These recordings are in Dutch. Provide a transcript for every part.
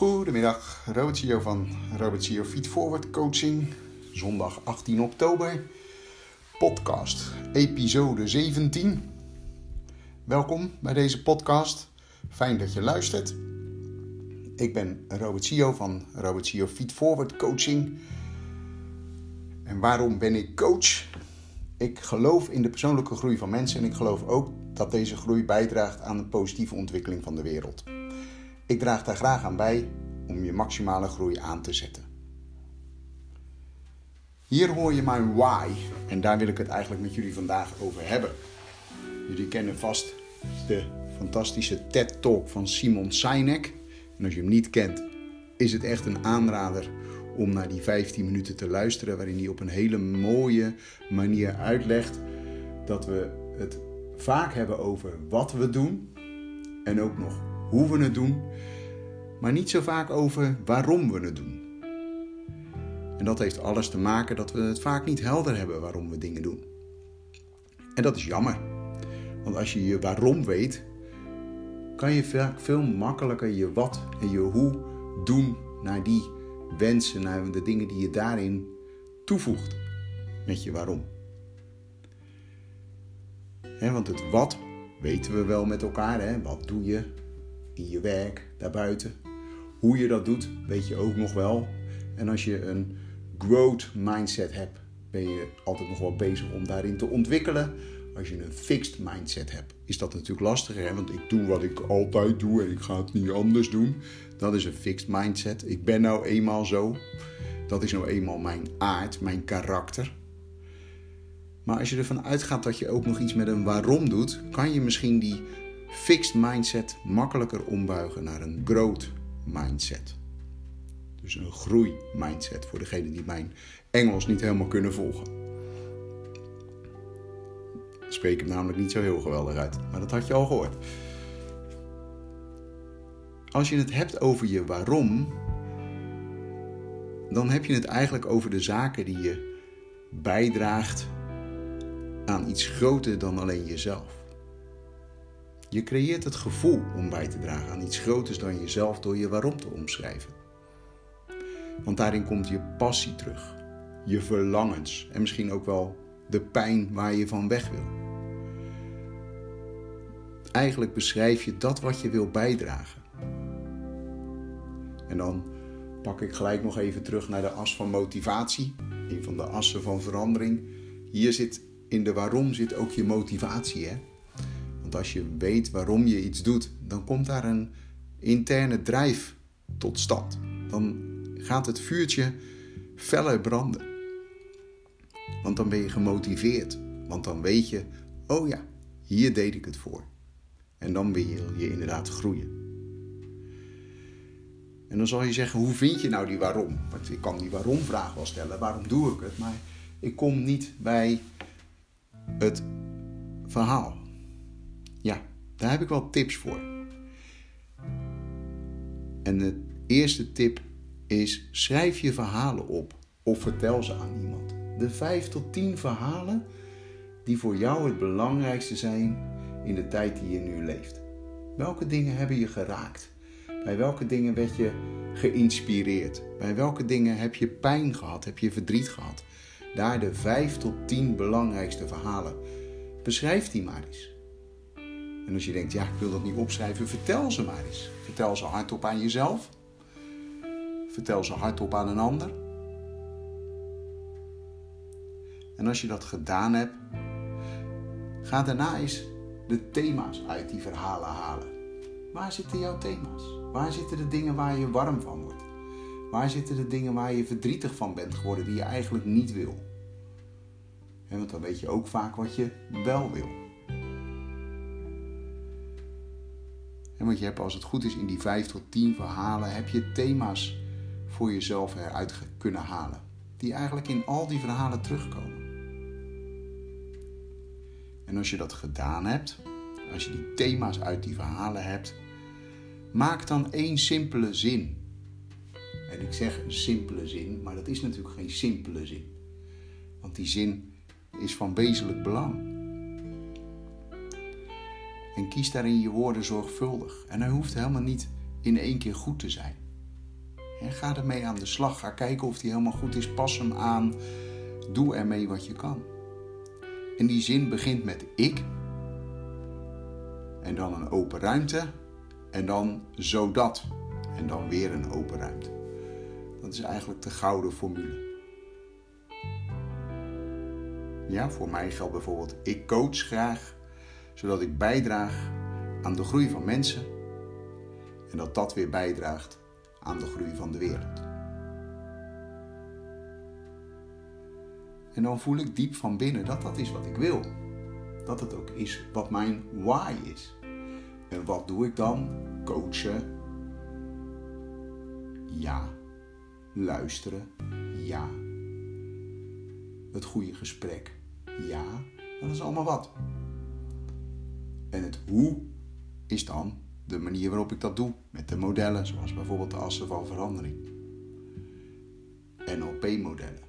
Goedemiddag, Robert CEO van Robert CEO Feed Forward Coaching. Zondag 18 oktober. Podcast, episode 17. Welkom bij deze podcast. Fijn dat je luistert. Ik ben Robert CEO van Robert CEO Feed Forward Coaching. En waarom ben ik coach? Ik geloof in de persoonlijke groei van mensen en ik geloof ook dat deze groei bijdraagt aan de positieve ontwikkeling van de wereld. Ik draag daar graag aan bij om je maximale groei aan te zetten. Hier hoor je mijn why en daar wil ik het eigenlijk met jullie vandaag over hebben. Jullie kennen vast de fantastische TED Talk van Simon Sinek. En als je hem niet kent, is het echt een aanrader om naar die 15 minuten te luisteren, waarin hij op een hele mooie manier uitlegt dat we het vaak hebben over wat we doen en ook nog hoe we het doen, maar niet zo vaak over waarom we het doen. En dat heeft alles te maken dat we het vaak niet helder hebben waarom we dingen doen. En dat is jammer. Want als je je waarom weet, kan je vaak veel makkelijker je wat en je hoe doen naar die wensen, naar de dingen die je daarin toevoegt met je waarom. want het wat weten we wel met elkaar. Hè? Wat doe je in je werk, daarbuiten? Hoe je dat doet, weet je ook nog wel. En als je een growth mindset hebt, ben je altijd nog wel bezig om daarin te ontwikkelen. Als je een fixed mindset hebt, is dat natuurlijk lastiger. Hè? Want ik doe wat ik altijd doe en ik ga het niet anders doen. Dat is een fixed mindset. Ik ben nou eenmaal zo. Dat is nou eenmaal mijn aard, mijn karakter. Maar als je ervan uitgaat dat je ook nog iets met een waarom doet, kan je misschien die fixed mindset makkelijker ombuigen naar een growth mindset. Dus een groei mindset voor degenen die mijn Engels niet helemaal kunnen volgen. Ik spreek hem namelijk niet zo heel geweldig uit, maar dat had je al gehoord. Als je het hebt over je waarom, dan heb je het eigenlijk over de zaken die je bijdraagt aan iets groter dan alleen jezelf. Je creëert het gevoel om bij te dragen aan iets groters dan jezelf door je waarom te omschrijven. Want daarin komt je passie terug, je verlangens en misschien ook wel de pijn waar je van weg wil. Eigenlijk beschrijf je dat wat je wil bijdragen. En dan pak ik gelijk nog even terug naar de as van motivatie, een van de assen van verandering. Hier zit in de waarom zit ook je motivatie. Hè? Want als je weet waarom je iets doet, dan komt daar een interne drijf tot stand. Dan gaat het vuurtje feller branden. Want dan ben je gemotiveerd. Want dan weet je, oh ja, hier deed ik het voor. En dan wil je inderdaad groeien. En dan zal je zeggen, hoe vind je nou die waarom? Want ik kan die waarom-vraag wel stellen, waarom doe ik het? Maar ik kom niet bij het verhaal. Ja, daar heb ik wel tips voor. En de eerste tip is: schrijf je verhalen op of vertel ze aan iemand. De vijf tot tien verhalen die voor jou het belangrijkste zijn in de tijd die je nu leeft. Welke dingen hebben je geraakt? Bij welke dingen werd je geïnspireerd? Bij welke dingen heb je pijn gehad? Heb je verdriet gehad? Daar de vijf tot tien belangrijkste verhalen. Beschrijf die maar eens. En als je denkt, ja, ik wil dat niet opschrijven, vertel ze maar eens. Vertel ze hardop aan jezelf. Vertel ze hardop aan een ander. En als je dat gedaan hebt, ga daarna eens de thema's uit die verhalen halen. Waar zitten jouw thema's? Waar zitten de dingen waar je warm van wordt? Waar zitten de dingen waar je verdrietig van bent geworden die je eigenlijk niet wil? Want dan weet je ook vaak wat je wel wil. En want je hebt als het goed is in die 5 tot 10 verhalen heb je thema's voor jezelf eruit kunnen halen. Die eigenlijk in al die verhalen terugkomen. En als je dat gedaan hebt, als je die thema's uit die verhalen hebt, maak dan één simpele zin. En ik zeg een simpele zin, maar dat is natuurlijk geen simpele zin. Want die zin is van wezenlijk belang. En kies daarin je woorden zorgvuldig. En hij hoeft helemaal niet in één keer goed te zijn. En ga ermee aan de slag. Ga kijken of die helemaal goed is. Pas hem aan. Doe ermee wat je kan. En die zin begint met ik. En dan een open ruimte. En dan zodat. En dan weer een open ruimte. Dat is eigenlijk de gouden formule. Ja, voor mij geldt bijvoorbeeld, ik coach graag, zodat ik bijdraag aan de groei van mensen en dat dat weer bijdraagt aan de groei van de wereld. En dan voel ik diep van binnen dat dat is wat ik wil. Dat het ook is wat mijn why is. En wat doe ik dan? Coachen. Ja. Luisteren. Ja. Het goede gesprek. Ja. Dat is allemaal wat. En het hoe is dan de manier waarop ik dat doe. Met de modellen, zoals bijvoorbeeld de assen van verandering. NLP-modellen.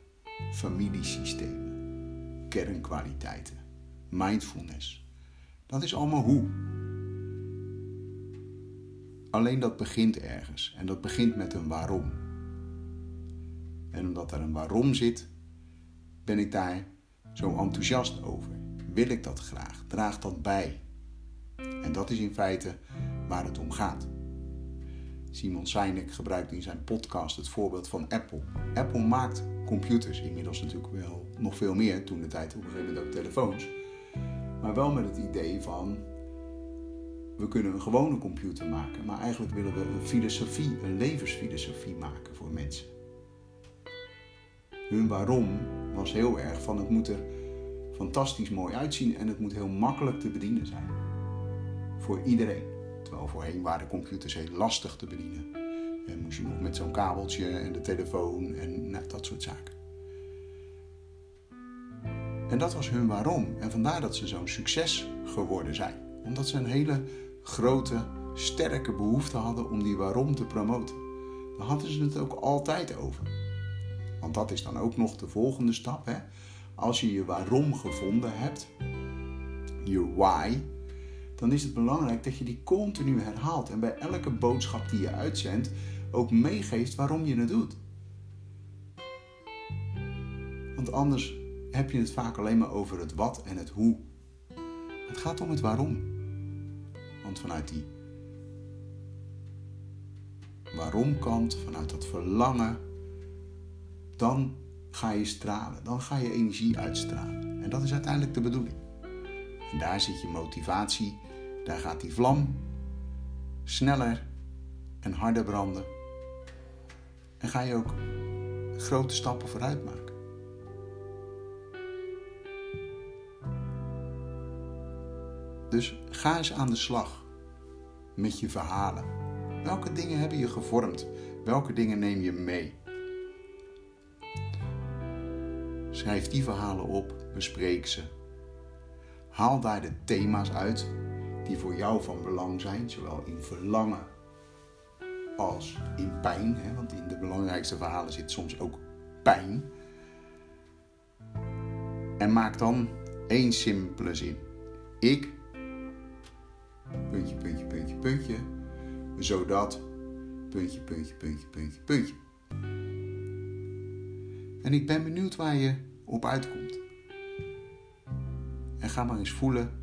Familiesystemen. Kernkwaliteiten. Mindfulness. Dat is allemaal hoe. Alleen dat begint ergens. En dat begint met een waarom. En omdat er een waarom zit, ben ik daar zo enthousiast over. Wil ik dat graag? Draagt dat bij? En dat is in feite waar het om gaat. Simon Sinek gebruikt in zijn podcast het voorbeeld van Apple. Apple maakt computers, inmiddels natuurlijk wel nog veel meer, toen de tijd op een gegeven moment ook telefoons. Maar wel met het idee van, we kunnen een gewone computer maken, maar eigenlijk willen we een filosofie, een levensfilosofie maken voor mensen. Hun waarom was heel erg van het moet er fantastisch mooi uitzien en het moet heel makkelijk te bedienen zijn. Voor iedereen. Terwijl voorheen waren computers heel lastig te bedienen. En moest je nog met zo'n kabeltje en de telefoon en nou, dat soort zaken. En dat was hun waarom. En vandaar dat ze zo'n succes geworden zijn. Omdat ze een hele grote, sterke behoefte hadden om die waarom te promoten. Daar hadden ze het ook altijd over. Want dat is dan ook nog de volgende stap. Hè? Als je je waarom gevonden hebt, je why, dan is het belangrijk dat je die continu herhaalt. En bij elke boodschap die je uitzendt ook meegeeft waarom je het doet. Want anders heb je het vaak alleen maar over het wat en het hoe. Het gaat om het waarom. Want vanuit die waarom-kant, vanuit dat verlangen, dan ga je stralen. Dan ga je energie uitstralen. En dat is uiteindelijk de bedoeling. En daar zit je motivatie daar gaat die vlam sneller en harder branden. En ga je ook grote stappen vooruit maken. Dus ga eens aan de slag met je verhalen. Welke dingen hebben je gevormd? Welke dingen neem je mee? Schrijf die verhalen op, bespreek ze. Haal daar de thema's uit die voor jou van belang zijn, zowel in verlangen als in pijn. Hè, want in de belangrijkste verhalen zit soms ook pijn. En maak dan één simpele zin. Ik, puntje, puntje, puntje, puntje, zodat, puntje, puntje, puntje, puntje, puntje. En ik ben benieuwd waar je op uitkomt. En ga maar eens voelen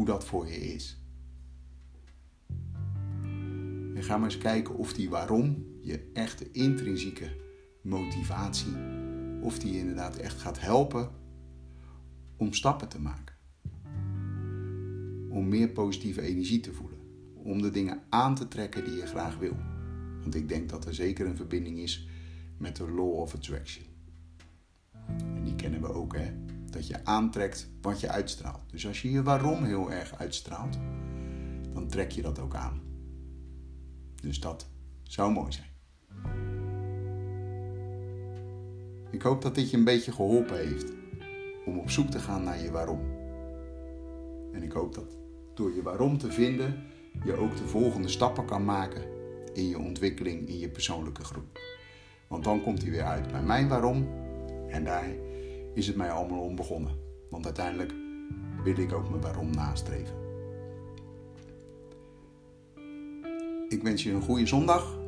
hoe dat voor je is. En ga maar eens kijken of die waarom, je echte intrinsieke motivatie, of die je inderdaad echt gaat helpen om stappen te maken. Om meer positieve energie te voelen. Om de dingen aan te trekken die je graag wil. Want ik denk dat er zeker een verbinding is met de Law of Attraction. En die kennen we ook, hè? Dat je aantrekt wat je uitstraalt. Dus als je je waarom heel erg uitstraalt, dan trek je dat ook aan. Dus dat zou mooi zijn. Ik hoop dat dit je een beetje geholpen heeft om op zoek te gaan naar je waarom. En ik hoop dat door je waarom te vinden, je ook de volgende stappen kan maken in je ontwikkeling, in je persoonlijke groei. Want dan komt hij weer uit bij mijn waarom en daar is het mij allemaal om begonnen. Want uiteindelijk wil ik ook mijn waarom nastreven. Ik wens je een goede zondag.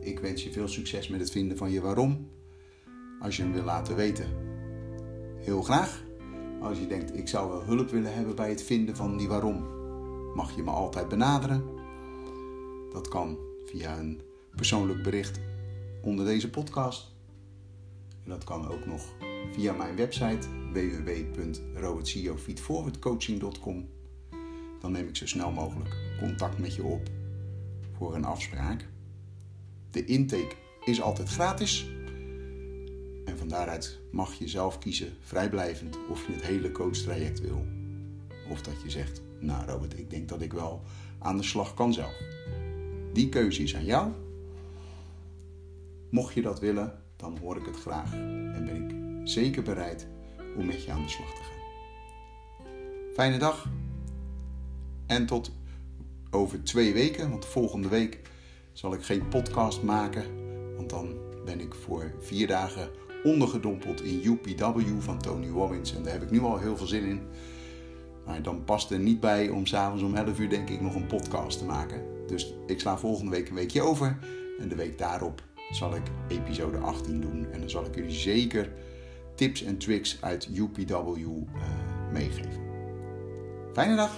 ik wens je veel succes met het vinden van je waarom. Als je hem wil laten weten, heel graag. Als je denkt, ik zou wel hulp willen hebben bij het vinden van die waarom, mag je me altijd benaderen. Dat kan via een persoonlijk bericht onder deze podcast. Dat kan ook nog via mijn website www.robertciofeedforwardcoaching.com. Dan neem ik zo snel mogelijk contact met je op voor een afspraak. De intake is altijd gratis. En van daaruit mag je zelf kiezen, vrijblijvend, of je het hele coachtraject wil. Of dat je zegt, nou Robert, ik denk dat ik wel aan de slag kan zelf. Die keuze is aan jou. Mocht je dat willen, dan hoor ik het graag en ben ik zeker bereid om met je aan de slag te gaan. Fijne dag en tot over twee weken, want volgende week zal ik geen podcast maken, want dan ben ik voor vier dagen ondergedompeld in UPW van Tony Robbins en daar heb ik nu al heel veel zin in. Maar dan past er niet bij om s'avonds om 11 uur denk ik nog een podcast te maken. Dus ik sla volgende week een weekje over en de week daarop zal ik episode 18 doen. En dan zal ik jullie zeker tips en tricks uit UPW uh, meegeven. Fijne dag!